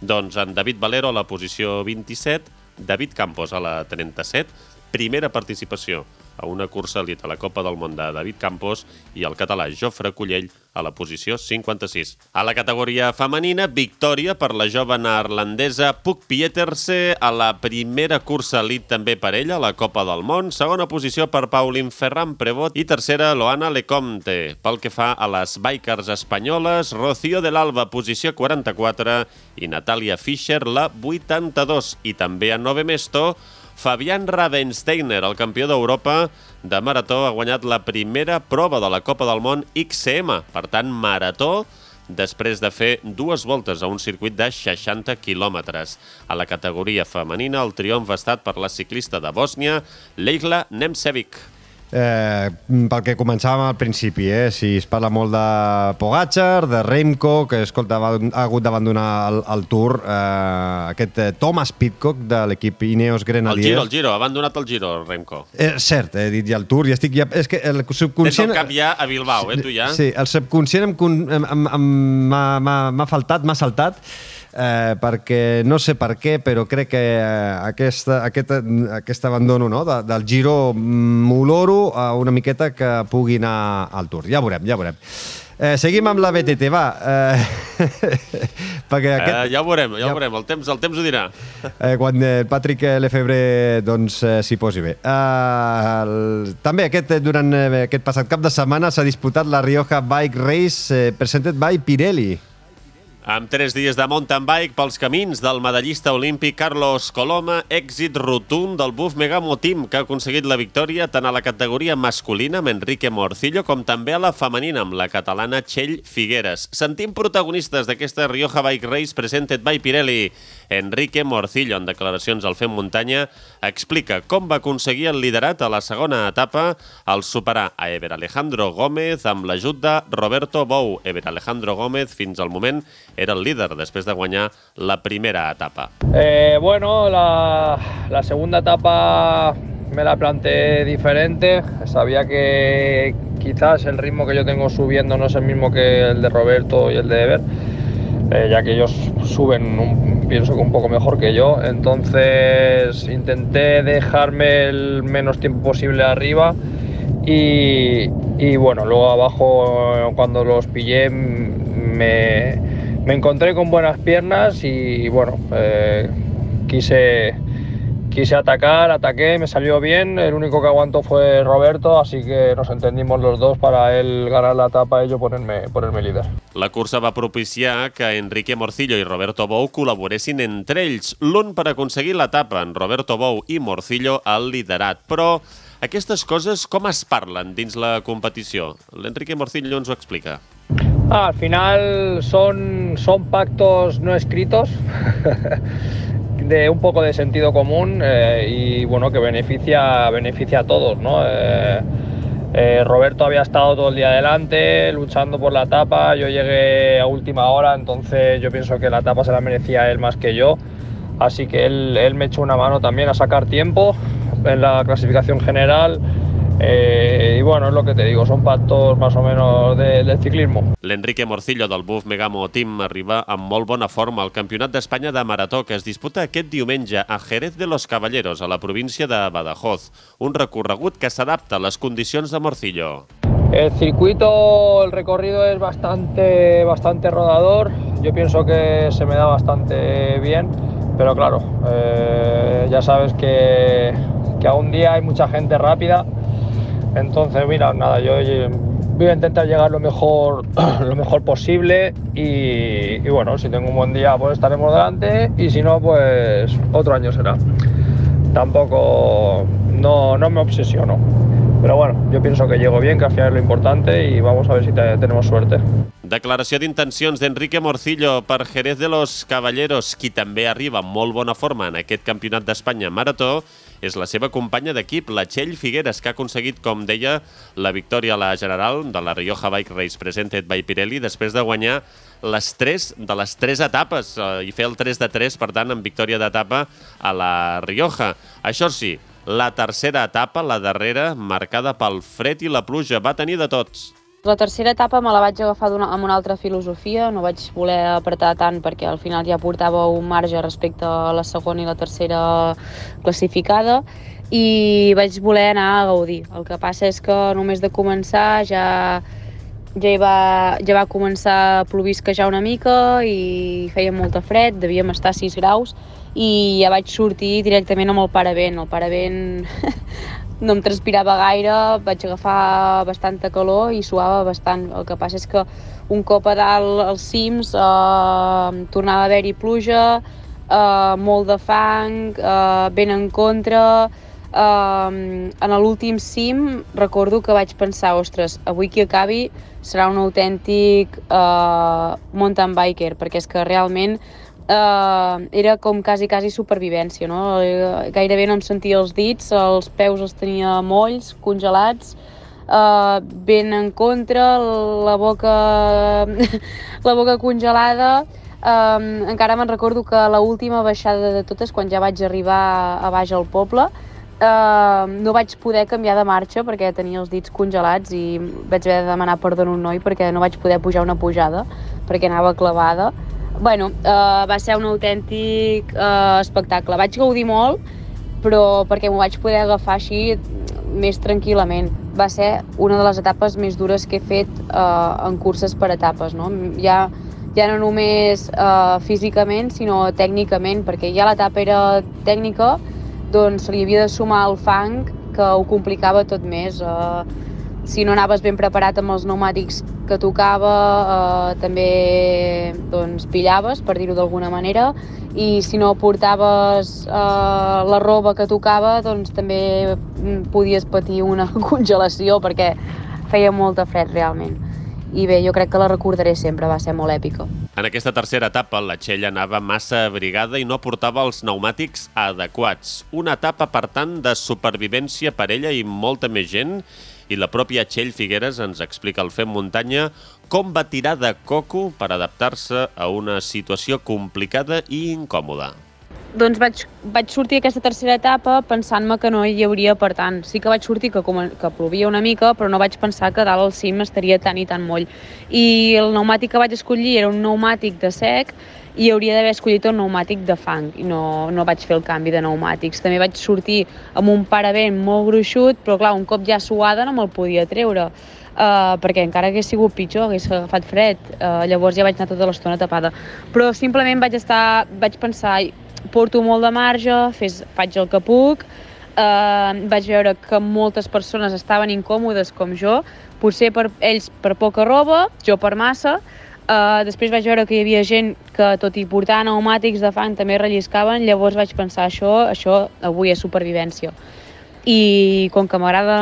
doncs en David Valero a la posició 27, David Campos a la 37, primera participació a una cursa elit a la Copa del Món de David Campos i el català Jofre Cullell a la posició 56. A la categoria femenina, victòria per la jove neerlandesa Puck Pieterse a la primera cursa elit també per ella, a la Copa del Món. Segona posició per Pauline Ferran Prevot i tercera Loana Lecomte. Pel que fa a les bikers espanyoles, Rocío de l'Alba, posició 44 i Natàlia Fischer, la 82. I també a Nove Mesto, Fabian Ravensteiner, el campió d'Europa de marató, ha guanyat la primera prova de la Copa del Món XCM. Per tant, marató després de fer dues voltes a un circuit de 60 quilòmetres. A la categoria femenina, el triomf ha estat per la ciclista de Bòsnia, Leila Nemcevic. Eh, pel que començàvem al principi, eh? si es parla molt de Pogacar, de Remco, que escolta, va, ha hagut d'abandonar el, el Tour, eh, aquest eh, Thomas Pitcock de l'equip Ineos Grenadiers. El Giro, el Giro, ha abandonat el Giro, Remco. Eh, cert, he dit ja el Tour, ja estic ja... És que el subconscient... Tens el cap ja a Bilbao, eh, tu ja? Sí, el subconscient m'ha faltat, m'ha saltat, eh, perquè no sé per què, però crec que eh, aquesta, aquest, aquest abandono no, de, del Giro m'oloro a una miqueta que pugui anar al Tour. Ja veurem, ja veurem. Eh, seguim amb la BTT, va. Eh, perquè aquest... eh, ja ho veurem, ja, ja ho veurem, el temps, el temps ho dirà. Eh, quan el Patrick Lefebvre doncs, eh, s'hi posi bé. Eh, el, també aquest, durant eh, aquest passat cap de setmana s'ha disputat la Rioja Bike Race eh, presented by Pirelli. Amb tres dies de mountain bike pels camins del medallista olímpic Carlos Coloma, èxit rotund del Buf Megamo Team, que ha aconseguit la victòria tant a la categoria masculina amb Enrique Morcillo com també a la femenina amb la catalana Txell Figueres. Sentim protagonistes d'aquesta Rioja Bike Race presented by Pirelli. Enrique Morcillo, en declaracions al Fem Muntanya, explica com va aconseguir el liderat a la segona etapa al superar a Eber Alejandro Gómez amb l'ajut de Roberto Bou. Eber Alejandro Gómez, fins al moment, era el líder después de guanyar la primera etapa. Eh, bueno, la, segunda etapa me la planteé diferente. Sabía que quizás el ritmo que yo tengo subiendo no es el mismo que el de Roberto y el de Ever, eh, ya que ellos suben, un, pienso que un poco mejor que yo. Entonces intenté dejarme el menos tiempo posible arriba. Y, y bueno, luego abajo cuando los pillé me, me encontré con buenas piernas y bueno, eh, quise, quise atacar, ataqué, me salió bien, el único que aguantó fue Roberto, así que nos entendimos los dos para él ganar la etapa y yo ponerme, ponerme líder. La cursa va propiciar que Enrique Morcillo i Roberto Bou col·laboressin entre ells, l'un per aconseguir l'etapa, en Roberto Bou i Morcillo al liderat, però aquestes coses com es parlen dins la competició? L'Enrique Morcillo ens ho explica. Ah, al final son, son pactos no escritos de un poco de sentido común eh, y bueno que beneficia, beneficia a todos, ¿no? Eh, eh, Roberto había estado todo el día adelante luchando por la etapa, yo llegué a última hora, entonces yo pienso que la etapa se la merecía él más que yo, así que él, él me echó una mano también a sacar tiempo en la clasificación general Eh, y bueno, es lo que te digo, son pactos más o menos de, del ciclismo. L'Enrique Morcillo del Buf Megamo Team arriba amb molt bona forma al Campionat d'Espanya de Marató que es disputa aquest diumenge a Jerez de los Caballeros, a la província de Badajoz. Un recorregut que s'adapta a les condicions de Morcillo. El circuito, el recorrido es bastante, bastante rodador. Yo pienso que se me da bastante bien, pero claro, eh, ya sabes que, que a un día hay mucha gente rápida. Entonces, mira, nada, yo voy a intentar llegar lo mejor, lo mejor posible y, y bueno, si tengo un buen día, pues estaremos delante y si no, pues otro año será. Tampoco, no, no me obsesiono. Pero bueno, yo pienso que llego bien, que al final es lo importante y vamos a ver si te- tenemos suerte. Declaració d'intencions d'Enrique Morcillo per Jerez de los Caballeros, qui també arriba amb molt bona forma en aquest Campionat d'Espanya Marató, és la seva companya d'equip, la Txell Figueres, que ha aconseguit, com deia, la victòria a la general de la Rioja Bike Race Presented by Pirelli, després de guanyar les tres de les tres etapes eh, i fer el 3 de 3, per tant, amb victòria d'etapa a la Rioja. Això sí, la tercera etapa, la darrera, marcada pel fred i la pluja, va tenir de tots. La tercera etapa me la vaig agafar una, amb una altra filosofia, no vaig voler apretar tant perquè al final ja portava un marge respecte a la segona i la tercera classificada i vaig voler anar a gaudir. El que passa és que només de començar ja, ja, hi va, ja va començar a plovisquejar una mica i feia molta fred, devíem estar a 6 graus i ja vaig sortir directament amb el paravent. El paravent no em transpirava gaire, vaig agafar bastanta calor i suava bastant. El que passa és que un cop a dalt als cims eh, tornava a haver-hi pluja, eh, molt de fang, eh, vent en contra... Eh, en l'últim cim recordo que vaig pensar, ostres, avui qui acabi serà un autèntic eh, mountain biker, perquè és que realment eh, era com quasi, quasi supervivència, no? Eh, Gairebé no em sentia els dits, els peus els tenia molls, congelats, eh, vent en contra, la boca, la boca congelada, Um, encara me'n recordo que la última baixada de totes, quan ja vaig arribar a baix al poble, uh, no vaig poder canviar de marxa perquè tenia els dits congelats i vaig haver de demanar perdó a un noi perquè no vaig poder pujar una pujada perquè anava clavada. Bueno, uh, va ser un autèntic uh, espectacle. Vaig gaudir molt, però perquè m'ho vaig poder agafar així més tranquil·lament. Va ser una de les etapes més dures que he fet uh, en curses per etapes. No? Ja, ja no només uh, físicament, sinó tècnicament, perquè ja l'etapa era tècnica, doncs se li havia de sumar el fang que ho complicava tot més. Uh, si no anaves ben preparat amb els pneumàtics que tocava, eh, també doncs, pillaves, per dir-ho d'alguna manera, i si no portaves eh, la roba que tocava, doncs també mm, podies patir una congelació perquè feia molta fred realment. I bé, jo crec que la recordaré sempre, va ser molt èpica. En aquesta tercera etapa, la Txell anava massa abrigada i no portava els pneumàtics adequats. Una etapa, per tant, de supervivència per ella i molta més gent, i la pròpia Txell Figueres ens explica al Fem Muntanya com va tirar de coco per adaptar-se a una situació complicada i incòmoda. Doncs vaig, vaig sortir aquesta tercera etapa pensant-me que no hi hauria per tant. Sí que vaig sortir que, com, que plovia una mica, però no vaig pensar que dalt al cim estaria tan i tan moll. I el pneumàtic que vaig escollir era un pneumàtic de sec i hauria d'haver escollit un pneumàtic de fang i no, no vaig fer el canvi de pneumàtics. També vaig sortir amb un paravent molt gruixut, però clar, un cop ja suada no me'l podia treure. Uh, perquè encara hagués sigut pitjor, hagués agafat fred, uh, llavors ja vaig anar tota l'estona tapada. Però simplement vaig estar, vaig pensar, porto molt de marge, fes, faig el que puc, eh, vaig veure que moltes persones estaven incòmodes com jo, potser per ells per poca roba, jo per massa, eh, després vaig veure que hi havia gent que tot i portar pneumàtics de fang també relliscaven, llavors vaig pensar això, això avui és supervivència. I com que m'agrada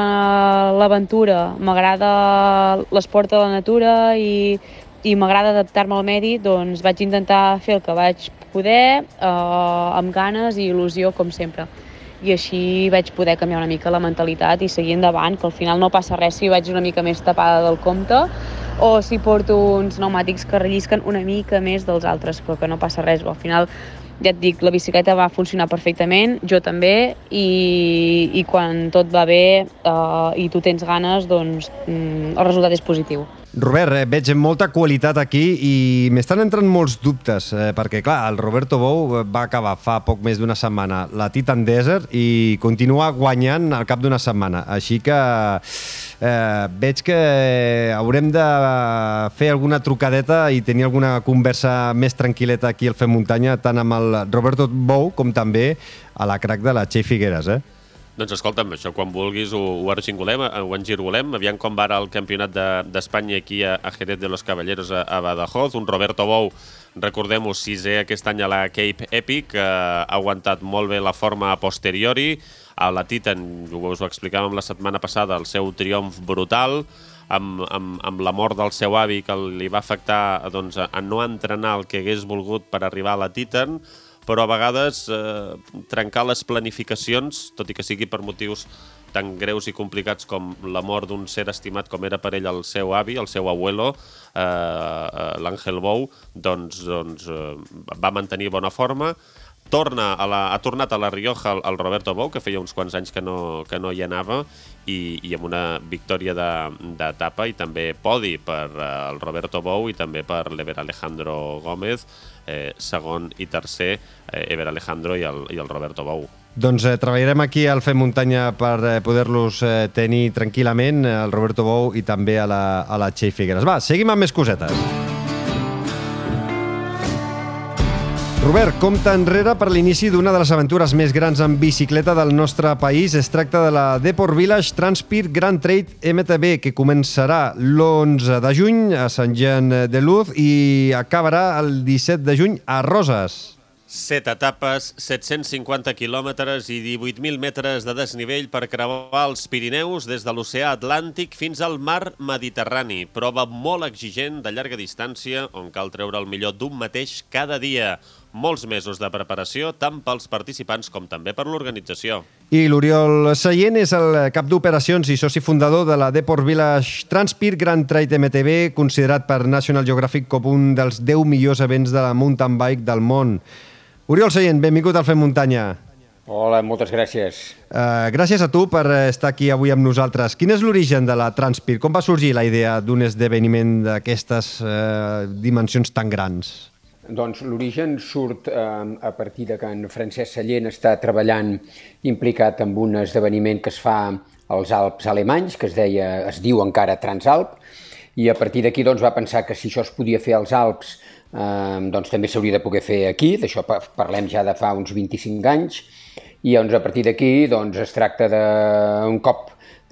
l'aventura, m'agrada l'esport de la natura i, i m'agrada adaptar-me al medi, doncs vaig intentar fer el que vaig poder, eh, amb ganes i il·lusió, com sempre. I així vaig poder canviar una mica la mentalitat i seguir endavant, que al final no passa res si vaig una mica més tapada del compte o si porto uns pneumàtics que rellisquen una mica més dels altres, però que no passa res. Al final ja et dic, la bicicleta va funcionar perfectament, jo també, i, i quan tot va bé uh, i tu tens ganes, doncs mm, el resultat és positiu. Robert, eh, veig molta qualitat aquí i m'estan entrant molts dubtes, eh, perquè, clar, el Roberto Bou va acabar fa poc més d'una setmana la Titan Desert i continua guanyant al cap d'una setmana. Així que eh, veig que haurem de fer alguna trucadeta i tenir alguna conversa més tranquil·leta aquí al Fem Muntanya, tant amb el Roberto Bou com també a la crac de la Txell Figueres, eh? Doncs escolta'm, això quan vulguis ho, ho argingolem, ho engirgolem. Aviam com va ara el campionat d'Espanya de, aquí a, a Jerez de los Caballeros a, a Badajoz. Un Roberto Bou, recordem-ho, sisè aquest any a la Cape Epic, eh, ha aguantat molt bé la forma a posteriori. A la Titan, us ho explicàvem la setmana passada, el seu triomf brutal, amb, amb, amb la mort del seu avi que li va afectar doncs, a no entrenar el que hagués volgut per arribar a la Titan, però a vegades eh, trencar les planificacions, tot i que sigui per motius tan greus i complicats com la mort d'un ser estimat com era per ell el seu avi, el seu abuelo, eh, eh l'Àngel Bou, doncs, doncs eh, va mantenir bona forma, torna a la, ha tornat a la Rioja el, el Roberto Bou, que feia uns quants anys que no, que no hi anava, i, i amb una victòria d'etapa de, i també podi per eh, el Roberto Bou i també per l'Ever Alejandro Gómez, eh, segon i tercer, eh, Ever Alejandro i el, i el Roberto Bou. Doncs eh, treballarem aquí al Fem Muntanya per eh, poder-los eh, tenir tranquil·lament, eh, el Roberto Bou i també a la, a la Txell Figueres. Va, seguim amb més cosetes. Robert, compta enrere per l'inici d'una de les aventures més grans en bicicleta del nostre país. Es tracta de la Deport Village Transpir Grand Trade MTB, que començarà l'11 de juny a Sant Jean de Luz i acabarà el 17 de juny a Roses. Set etapes, 750 quilòmetres i 18.000 metres de desnivell per creuar els Pirineus des de l'oceà Atlàntic fins al mar Mediterrani. Prova molt exigent de llarga distància on cal treure el millor d'un mateix cada dia. Molts mesos de preparació tant pels participants com també per l'organització. I l'Oriol Seient és el cap d'operacions i soci fundador de la Deport Village Transpir Grand Trade MTB, considerat per National Geographic com un dels 10 millors events de la mountain bike del món. Oriol Seient, benvingut al Fem Muntanya. Hola, moltes gràcies. Uh, gràcies a tu per estar aquí avui amb nosaltres. Quin és l'origen de la Transpir? Com va sorgir la idea d'un esdeveniment d'aquestes uh, dimensions tan grans? Doncs l'origen surt eh, a partir de que en Francesc Sallent està treballant implicat en un esdeveniment que es fa als Alps alemanys, que es, deia, es diu encara Transalp, i a partir d'aquí doncs, va pensar que si això es podia fer als Alps eh, doncs també s'hauria de poder fer aquí, d'això parlem ja de fa uns 25 anys, i doncs a partir d'aquí doncs, es tracta d'un cop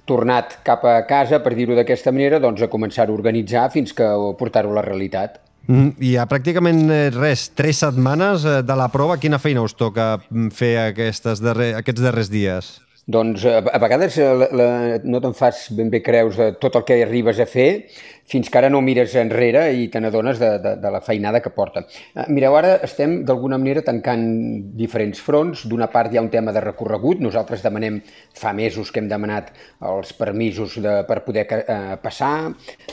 tornat cap a casa, per dir-ho d'aquesta manera, doncs a començar a organitzar fins que portar-ho a la realitat. Mm, I a pràcticament eh, res, tres setmanes eh, de la prova, quina feina us toca mm, fer aquestes darrer, aquests darrers dies? Doncs a, a vegades la, la, no te'n fas ben bé creus de tot el que arribes a fer fins que ara no mires enrere i te n'adones de, de, de la feinada que porta. Eh, mireu, ara estem d'alguna manera tancant diferents fronts. D'una part hi ha un tema de recorregut. Nosaltres demanem, fa mesos que hem demanat els permisos de, per poder eh, passar,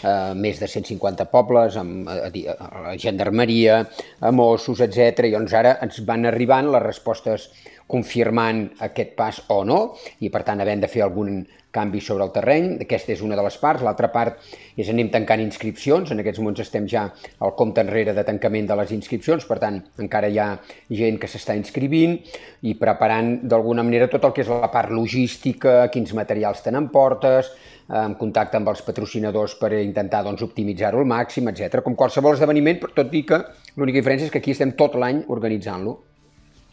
eh, més de 150 pobles, amb eh, la gendarmeria, a Mossos, etc. I doncs ara ens van arribant les respostes confirmant aquest pas o no, i per tant havent de fer algun canvi sobre el terreny. Aquesta és una de les parts. L'altra part és anem tancant inscripcions. En aquests moments estem ja al compte enrere de tancament de les inscripcions, per tant, encara hi ha gent que s'està inscrivint i preparant d'alguna manera tot el que és la part logística, quins materials te n'emportes, en contacte amb els patrocinadors per intentar doncs, optimitzar-ho al màxim, etc. Com qualsevol esdeveniment, tot i que l'única diferència és que aquí estem tot l'any organitzant-lo.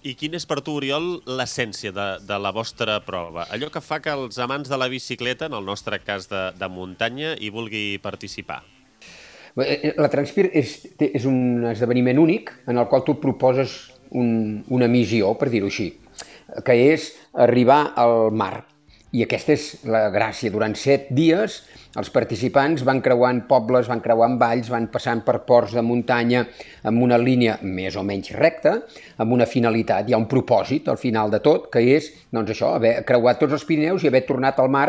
I quina és per tu, Oriol, l'essència de, de la vostra prova? Allò que fa que els amants de la bicicleta, en el nostre cas de, de muntanya, hi vulgui participar? Eh, la Transpir és, és un esdeveniment únic en el qual tu proposes un, una missió, per dir-ho així, que és arribar al mar. I aquesta és la gràcia. Durant set dies els participants van creuant pobles, van creuant valls, van passant per ports de muntanya amb una línia més o menys recta, amb una finalitat. Hi ha un propòsit al final de tot, que és doncs això, haver creuat tots els Pirineus i haver tornat al mar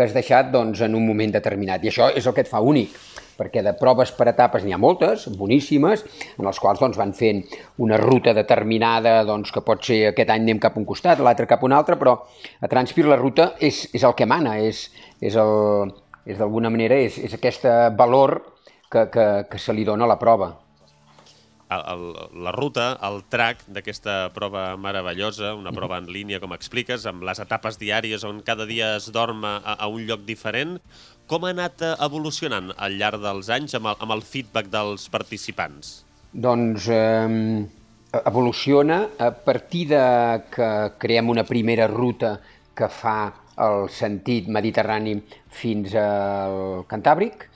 que has deixat doncs, en un moment determinat. I això és el que et fa únic, perquè de proves per etapes n'hi ha moltes, boníssimes, en les quals doncs, van fent una ruta determinada doncs, que pot ser aquest any anem cap a un costat, l'altre cap a un altre, però a Transpir la ruta és, és el que mana, és, és, el, és d'alguna manera és, és aquest valor que, que, que se li dona a la prova el, la ruta, el track d'aquesta prova meravellosa, una prova en línia, com expliques, amb les etapes diàries on cada dia es dorm a, a un lloc diferent. Com ha anat eh, evolucionant al llarg dels anys amb el, amb el feedback dels participants? Doncs eh, evoluciona a partir de que creem una primera ruta que fa el sentit mediterrani fins al Cantàbric,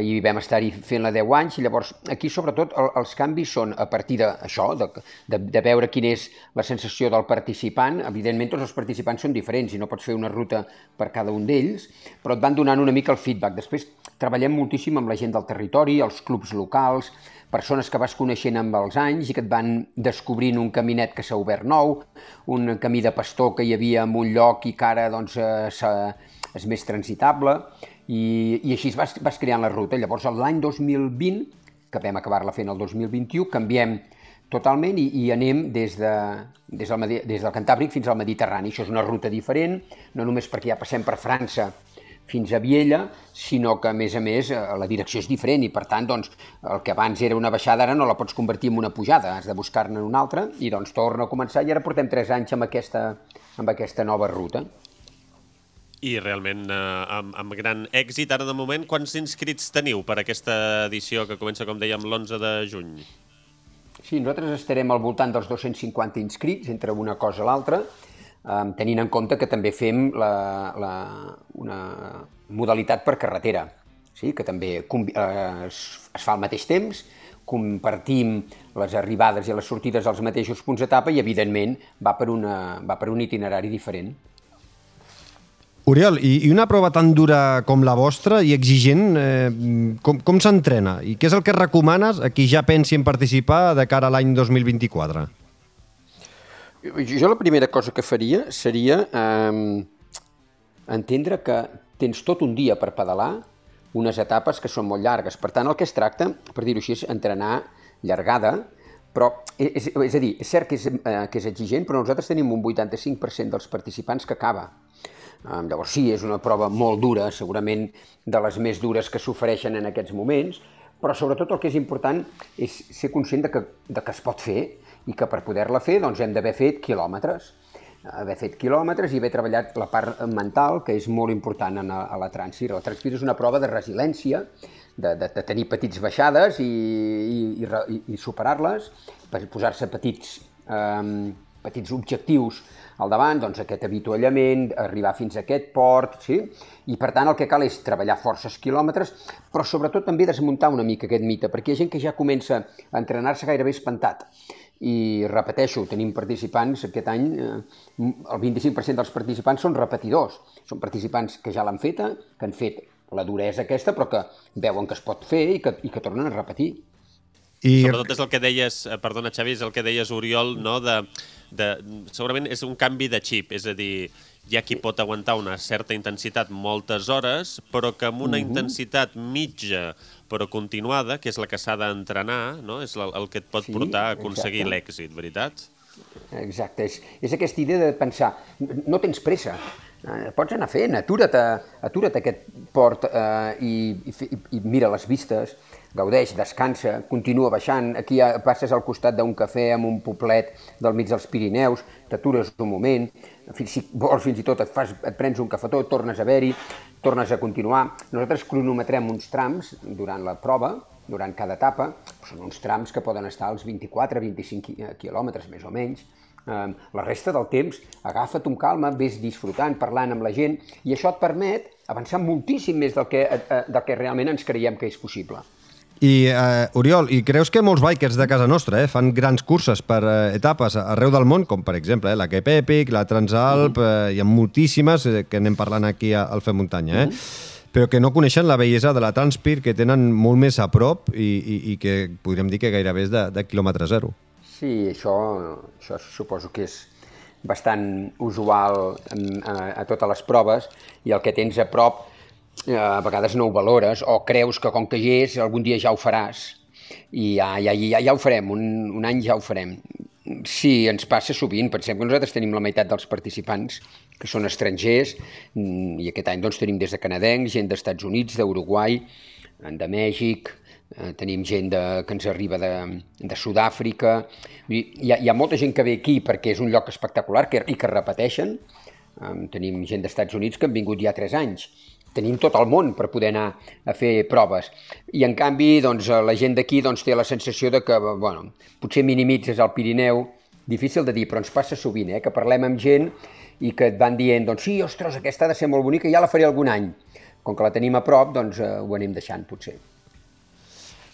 i vam estar-hi fent-la 10 anys, i llavors aquí sobretot el, els canvis són a partir d'això, de, de, de veure quina és la sensació del participant, evidentment tots els participants són diferents i no pots fer una ruta per cada un d'ells, però et van donant una mica el feedback. Després treballem moltíssim amb la gent del territori, els clubs locals, persones que vas coneixent amb els anys i que et van descobrint un caminet que s'ha obert nou, un camí de pastor que hi havia en un lloc i que ara doncs, eh, és més transitable i, i així vas, vas creant la ruta. Llavors, l'any 2020, que vam acabar-la fent el 2021, canviem totalment i, i anem des, de, des, del, des del Cantàbric fins al Mediterrani. Això és una ruta diferent, no només perquè ja passem per França fins a Viella, sinó que, a més a més, eh, la direcció és diferent i, per tant, doncs, el que abans era una baixada ara no la pots convertir en una pujada, has de buscar-ne una altra i doncs torna a començar i ara portem tres anys amb aquesta, amb aquesta nova ruta i realment eh, amb, amb gran èxit. Ara, de moment, quants inscrits teniu per aquesta edició que comença, com dèiem, l'11 de juny? Sí, nosaltres estarem al voltant dels 250 inscrits entre una cosa i l'altra, eh, tenint en compte que també fem la, la, una modalitat per carretera, sí? que també eh, es, es fa al mateix temps, compartim les arribades i les sortides als mateixos punts d'etapa i, evidentment, va per, una, va per un itinerari diferent. Oriol, i, i una prova tan dura com la vostra i exigent, eh, com, com s'entrena? I què és el que recomanes a qui ja pensi en participar de cara a l'any 2024? Jo la primera cosa que faria seria eh, entendre que tens tot un dia per pedalar unes etapes que són molt llargues. Per tant, el que es tracta, per dir-ho així, és entrenar llargada, però és, és a dir, és cert que és, eh, que és exigent, però nosaltres tenim un 85% dels participants que acaba. Llavors sí, és una prova molt dura, segurament de les més dures que s'ofereixen en aquests moments, però sobretot el que és important és ser conscient de que, de que es pot fer i que per poder-la fer doncs, hem d'haver fet quilòmetres haver fet quilòmetres i haver treballat la part mental, que és molt important a, a la Transfir. La Transfir és una prova de resiliència, de, de, de tenir petits baixades i, i, i, i superar-les, per posar-se petits, eh, petits objectius al davant, doncs aquest avituallament, arribar fins a aquest port, sí? i per tant el que cal és treballar forces quilòmetres, però sobretot també desmuntar una mica aquest mite, perquè hi ha gent que ja comença a entrenar-se gairebé espantat. I repeteixo, tenim participants aquest any, eh, el 25% dels participants són repetidors, són participants que ja l'han feta, que han fet la duresa aquesta, però que veuen que es pot fer i que, i que tornen a repetir. I... Sobretot és el que deies, eh, perdona Xavi, és el que deies Oriol, no? de, de, segurament és un canvi de xip, és a dir, hi ha qui pot aguantar una certa intensitat moltes hores, però que amb una uh -huh. intensitat mitja però continuada, que és la que s'ha d'entrenar, no? és el, el que et pot sí, portar a aconseguir l'èxit, veritat? Exacte, és, és aquesta idea de pensar, no tens pressa, eh, pots anar fent, atura't a, atura't a aquest port eh, i, i, i mira les vistes, gaudeix, descansa, continua baixant, aquí ja passes al costat d'un cafè amb un poblet del mig dels Pirineus, t'atures un moment, si vols fins i tot et, fas, et prens un cafetó, tornes a haver-hi, tornes a continuar. Nosaltres cronometrem uns trams durant la prova, durant cada etapa, són uns trams que poden estar als 24-25 quilòmetres, més o menys, la resta del temps, agafa't un calma, vés disfrutant, parlant amb la gent, i això et permet avançar moltíssim més del que, eh, del que realment ens creiem que és possible. I, uh, Oriol, i creus que molts bikers de casa nostra eh, fan grans curses per uh, etapes arreu del món, com per exemple eh, la Cape Epic, la Transalp, mm uh, hi ha moltíssimes eh, que anem parlant aquí al Fer Muntanya, eh? Mm però que no coneixen la bellesa de la Transpir, que tenen molt més a prop i, i, i que podríem dir que gairebé és de, de quilòmetre zero. Sí, això, això suposo que és, bastant usual a, a totes les proves i el que tens a prop eh, a vegades no ho valores o creus que com que hi és algun dia ja ho faràs i ja, ja, ja, ja ho farem, un, un any ja ho farem. Sí, ens passa sovint. Pensem que nosaltres tenim la meitat dels participants que són estrangers mm, i aquest any doncs, tenim des de canadencs, gent d'Estats Units, d'Uruguai, de Mèxic, eh, tenim gent de, que ens arriba de, de Sud-àfrica. Hi, hi ha molta gent que ve aquí perquè és un lloc espectacular que, i que repeteixen. Eh, tenim gent d'Estats Units que han vingut ja tres anys tenim tot el món per poder anar a fer proves. I en canvi, doncs, la gent d'aquí doncs, té la sensació de que, bueno, potser minimitzes el Pirineu, difícil de dir, però ens passa sovint, eh, que parlem amb gent i que et van dient, doncs sí, ostres, aquesta ha de ser molt bonica, ja la faré algun any. Com que la tenim a prop, doncs eh, ho anem deixant, potser.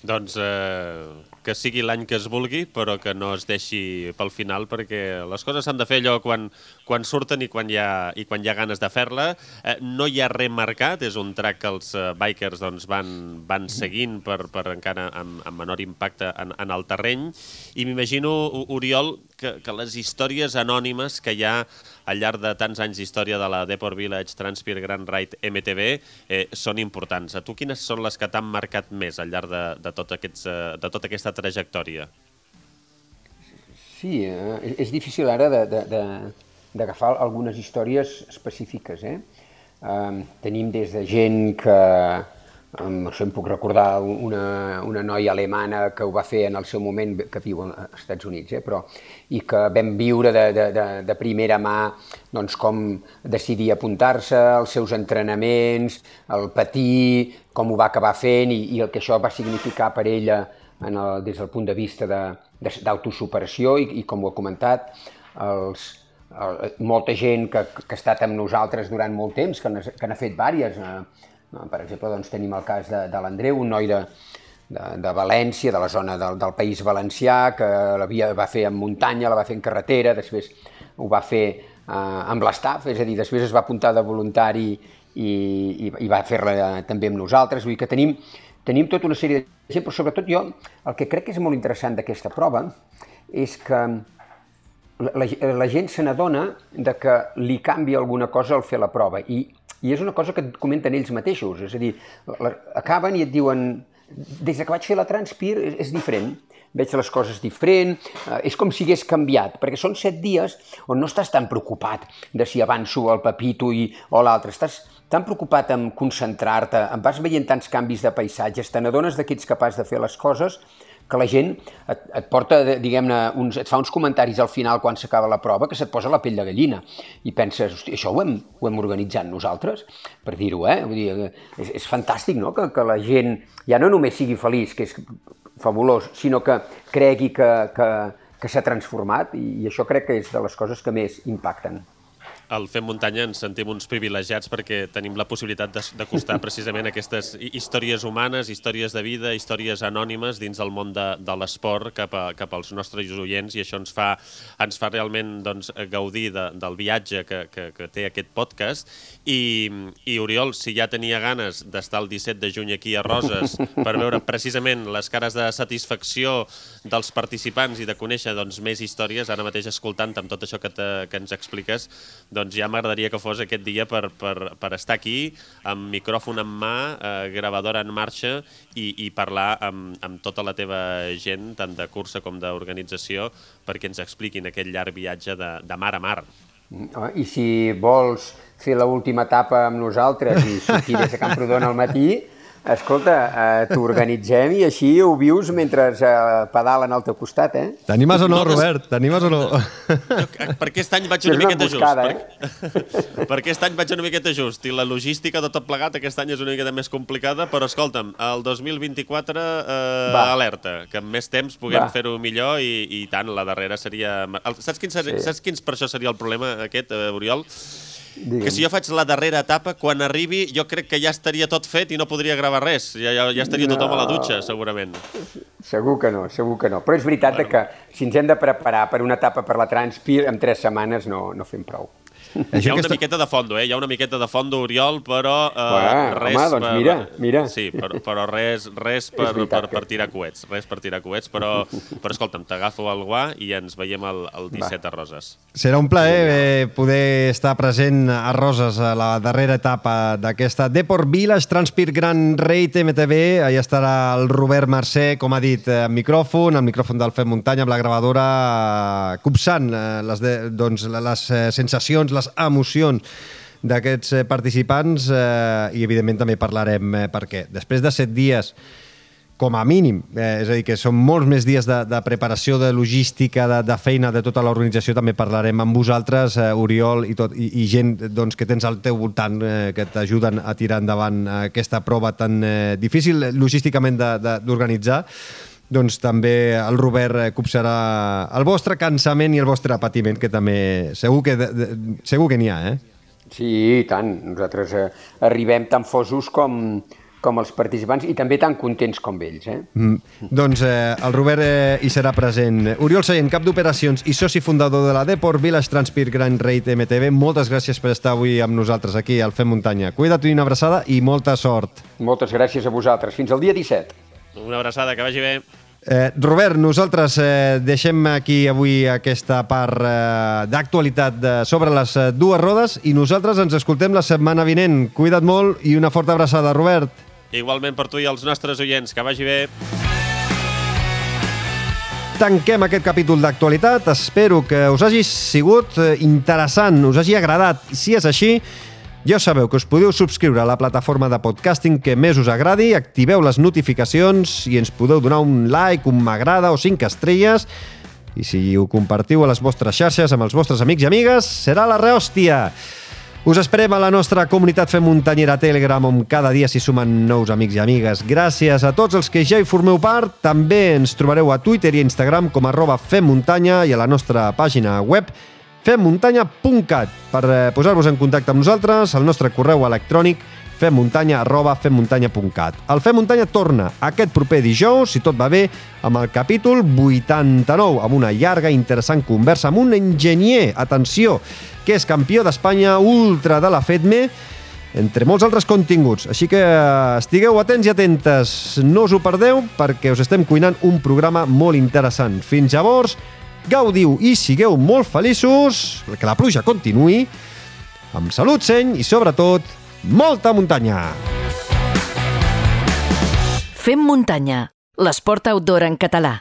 Doncs eh, que sigui l'any que es vulgui, però que no es deixi pel final, perquè les coses s'han de fer allò quan, quan surten i quan hi ha, i quan hi ha ganes de fer-la. Eh, no hi ha res marcat, és un track que els eh, bikers doncs, van, van seguint per, per encara amb, amb menor impacte en, en el terreny, i m'imagino, Oriol, que, que les històries anònimes que hi ha al llarg de tants anys d'història de la Deport Village Transpir Grand Ride MTB eh, són importants. A tu quines són les que t'han marcat més al llarg de, de, tot aquests, eh, de tota aquesta trajectòria? Sí, eh, és difícil ara d'agafar algunes històries específiques. Eh? Eh, tenim des de gent que, amb això em puc recordar una, una noia alemana que ho va fer en el seu moment, que viu als Estats Units, eh, però, i que vam viure de, de, de, de primera mà doncs, com decidir apuntar-se, els seus entrenaments, el patir, com ho va acabar fent i, i el que això va significar per ella en el, des del punt de vista d'autosuperació i, i, com ho ha comentat, els, el, molta gent que, que ha estat amb nosaltres durant molt temps, que n'ha fet vàries, eh, per exemple, doncs, tenim el cas de, de l'Andreu, un noi de, de, de València, de la zona del, del País Valencià, que la via va fer en muntanya, la va fer en carretera, després ho va fer eh, amb l'estaf, és a dir, després es va apuntar de voluntari i, i, i va fer-la també amb nosaltres. Vull dir que tenim, tenim tota una sèrie de gent, però sobretot jo el que crec que és molt interessant d'aquesta prova és que la, la, la gent se n'adona de que li canvia alguna cosa al fer la prova i i és una cosa que comenten ells mateixos, és a dir, acaben i et diuen des que vaig fer la Transpir és, és diferent, veig les coses diferent, eh, és com si hagués canviat, perquè són set dies on no estàs tan preocupat de si avanço el Pepito i, o l'altre, estàs tan preocupat en concentrar-te, en vas veient tants canvis de paisatges, te n'adones que ets capaç de fer les coses, que la gent et, et porta, diguem-ne, uns, et fa uns comentaris al final quan s'acaba la prova que se't posa la pell de gallina i penses, hosti, això ho hem, ho hem organitzat nosaltres, per dir-ho, eh? Vull dir, és, és fantàstic, no?, que, que la gent ja no només sigui feliç, que és fabulós, sinó que cregui que, que, que s'ha transformat i, i això crec que és de les coses que més impacten al Fem Muntanya ens sentim uns privilegiats perquè tenim la possibilitat d'acostar precisament aquestes històries humanes, històries de vida, històries anònimes dins del món de, de l'esport cap, a, cap als nostres oients i això ens fa, ens fa realment doncs, gaudir de, del viatge que, que, que té aquest podcast. I, i Oriol, si ja tenia ganes d'estar el 17 de juny aquí a Roses per veure precisament les cares de satisfacció dels participants i de conèixer doncs, més històries, ara mateix escoltant amb tot això que, te, que ens expliques, doncs doncs ja m'agradaria que fos aquest dia per, per, per estar aquí, amb micròfon en mà, eh, gravadora en marxa i, i parlar amb, amb tota la teva gent, tant de cursa com d'organització, perquè ens expliquin aquest llarg viatge de, de mar a mar. Mm, I si vols fer l'última etapa amb nosaltres i sortir des de Camprodon al matí, Escolta, eh, t'ho organitzem i així ho vius mentre eh, pedalen al teu costat, eh? T'animes o no, Robert? T'animes o no? per aquest any vaig una, una miqueta buscada, just. Eh? Per, per aquest any vaig una miqueta just. I la logística de tot plegat aquest any és una miqueta més complicada, però escolta'm, el 2024 eh, alerta, que amb més temps puguem fer-ho millor i, i tant, la darrera seria... Saps quin, seria, sí. saps quins per això seria el problema aquest, eh, Oriol? Digue'm. Que si jo faig la darrera etapa, quan arribi jo crec que ja estaria tot fet i no podria gravar res. Ja, ja, ja estaria no. tothom a la dutxa, segurament. Segur que no, segur que no. Però és veritat bueno. que si ens hem de preparar per una etapa per la Transpir, en tres setmanes no, no fem prou. Hi ha una aquesta... miqueta de fondo, eh? Hi ha una miqueta de fondo, Oriol, però uh, Uà, res home, doncs per... mira, mira. Sí, però, però res, res per, per, per tirar coets, res per tirar coets, però, però escolta'm, t'agafo el guà i ens veiem el, el 17 Va. a Roses. Serà un plaer eh, poder estar present a Roses a la darrera etapa d'aquesta Deport Village Transpir Grand Rate MTV. Allà estarà el Robert Mercè, com ha dit, amb micròfon, amb micròfon del Fem Muntanya, amb la gravadora, copsant eh, les, de, doncs, les eh, sensacions, les emocions d'aquests eh, participants eh, i evidentment també parlarem eh, perquè després de set dies com a mínim, eh, és a dir, que són molts més dies de, de preparació, de logística, de, de feina de tota l'organització, també parlarem amb vosaltres, eh, Oriol, i, tot, i, i gent doncs, que tens al teu voltant eh, que t'ajuden a tirar endavant aquesta prova tan eh, difícil logísticament d'organitzar doncs també el Robert copsarà el vostre cansament i el vostre patiment, que també segur que, de, de, segur que n'hi ha, eh? Sí, tant. Nosaltres eh, arribem tan fosos com, com els participants i també tan contents com ells. Eh? Mm. Doncs eh, el Robert eh, hi serà present. Oriol Seient, cap d'operacions i soci fundador de la Deport Village Transpir Grand Rate MTV, moltes gràcies per estar avui amb nosaltres aquí al Fem Muntanya. Cuida't i una abraçada i molta sort. Moltes gràcies a vosaltres. Fins al dia 17. Una abraçada, que vagi bé. Eh, Robert, nosaltres eh, deixem aquí avui aquesta part eh, d'actualitat sobre les eh, dues rodes i nosaltres ens escoltem la setmana vinent. Cuida't molt i una forta abraçada, Robert. Igualment per tu i els nostres oients. Que vagi bé. Tanquem aquest capítol d'actualitat. Espero que us hagi sigut eh, interessant, us hagi agradat. Si és així, ja sabeu que us podeu subscriure a la plataforma de podcasting que més us agradi, activeu les notificacions i ens podeu donar un like, un m'agrada o 5 estrelles i si ho compartiu a les vostres xarxes amb els vostres amics i amigues, serà la rehòstia. Us esperem a la nostra comunitat Fem Muntanyera Telegram on cada dia s'hi sumen nous amics i amigues. Gràcies a tots els que ja hi formeu part. També ens trobareu a Twitter i Instagram com arroba femmuntanya i a la nostra pàgina web femmuntanya.cat per eh, posar-vos en contacte amb nosaltres, el nostre correu electrònic femmuntanya arroba femmuntanya.cat. El Fem Muntanya torna aquest proper dijous, si tot va bé, amb el capítol 89, amb una llarga i interessant conversa amb un enginyer, atenció, que és campió d'Espanya ultra de la FEDME, entre molts altres continguts. Així que eh, estigueu atents i atentes, no us ho perdeu, perquè us estem cuinant un programa molt interessant. Fins llavors, gaudiu i sigueu molt feliços, que la pluja continuï, amb salut, seny i, sobretot, molta muntanya. Fem muntanya, l'esport outdoor en català.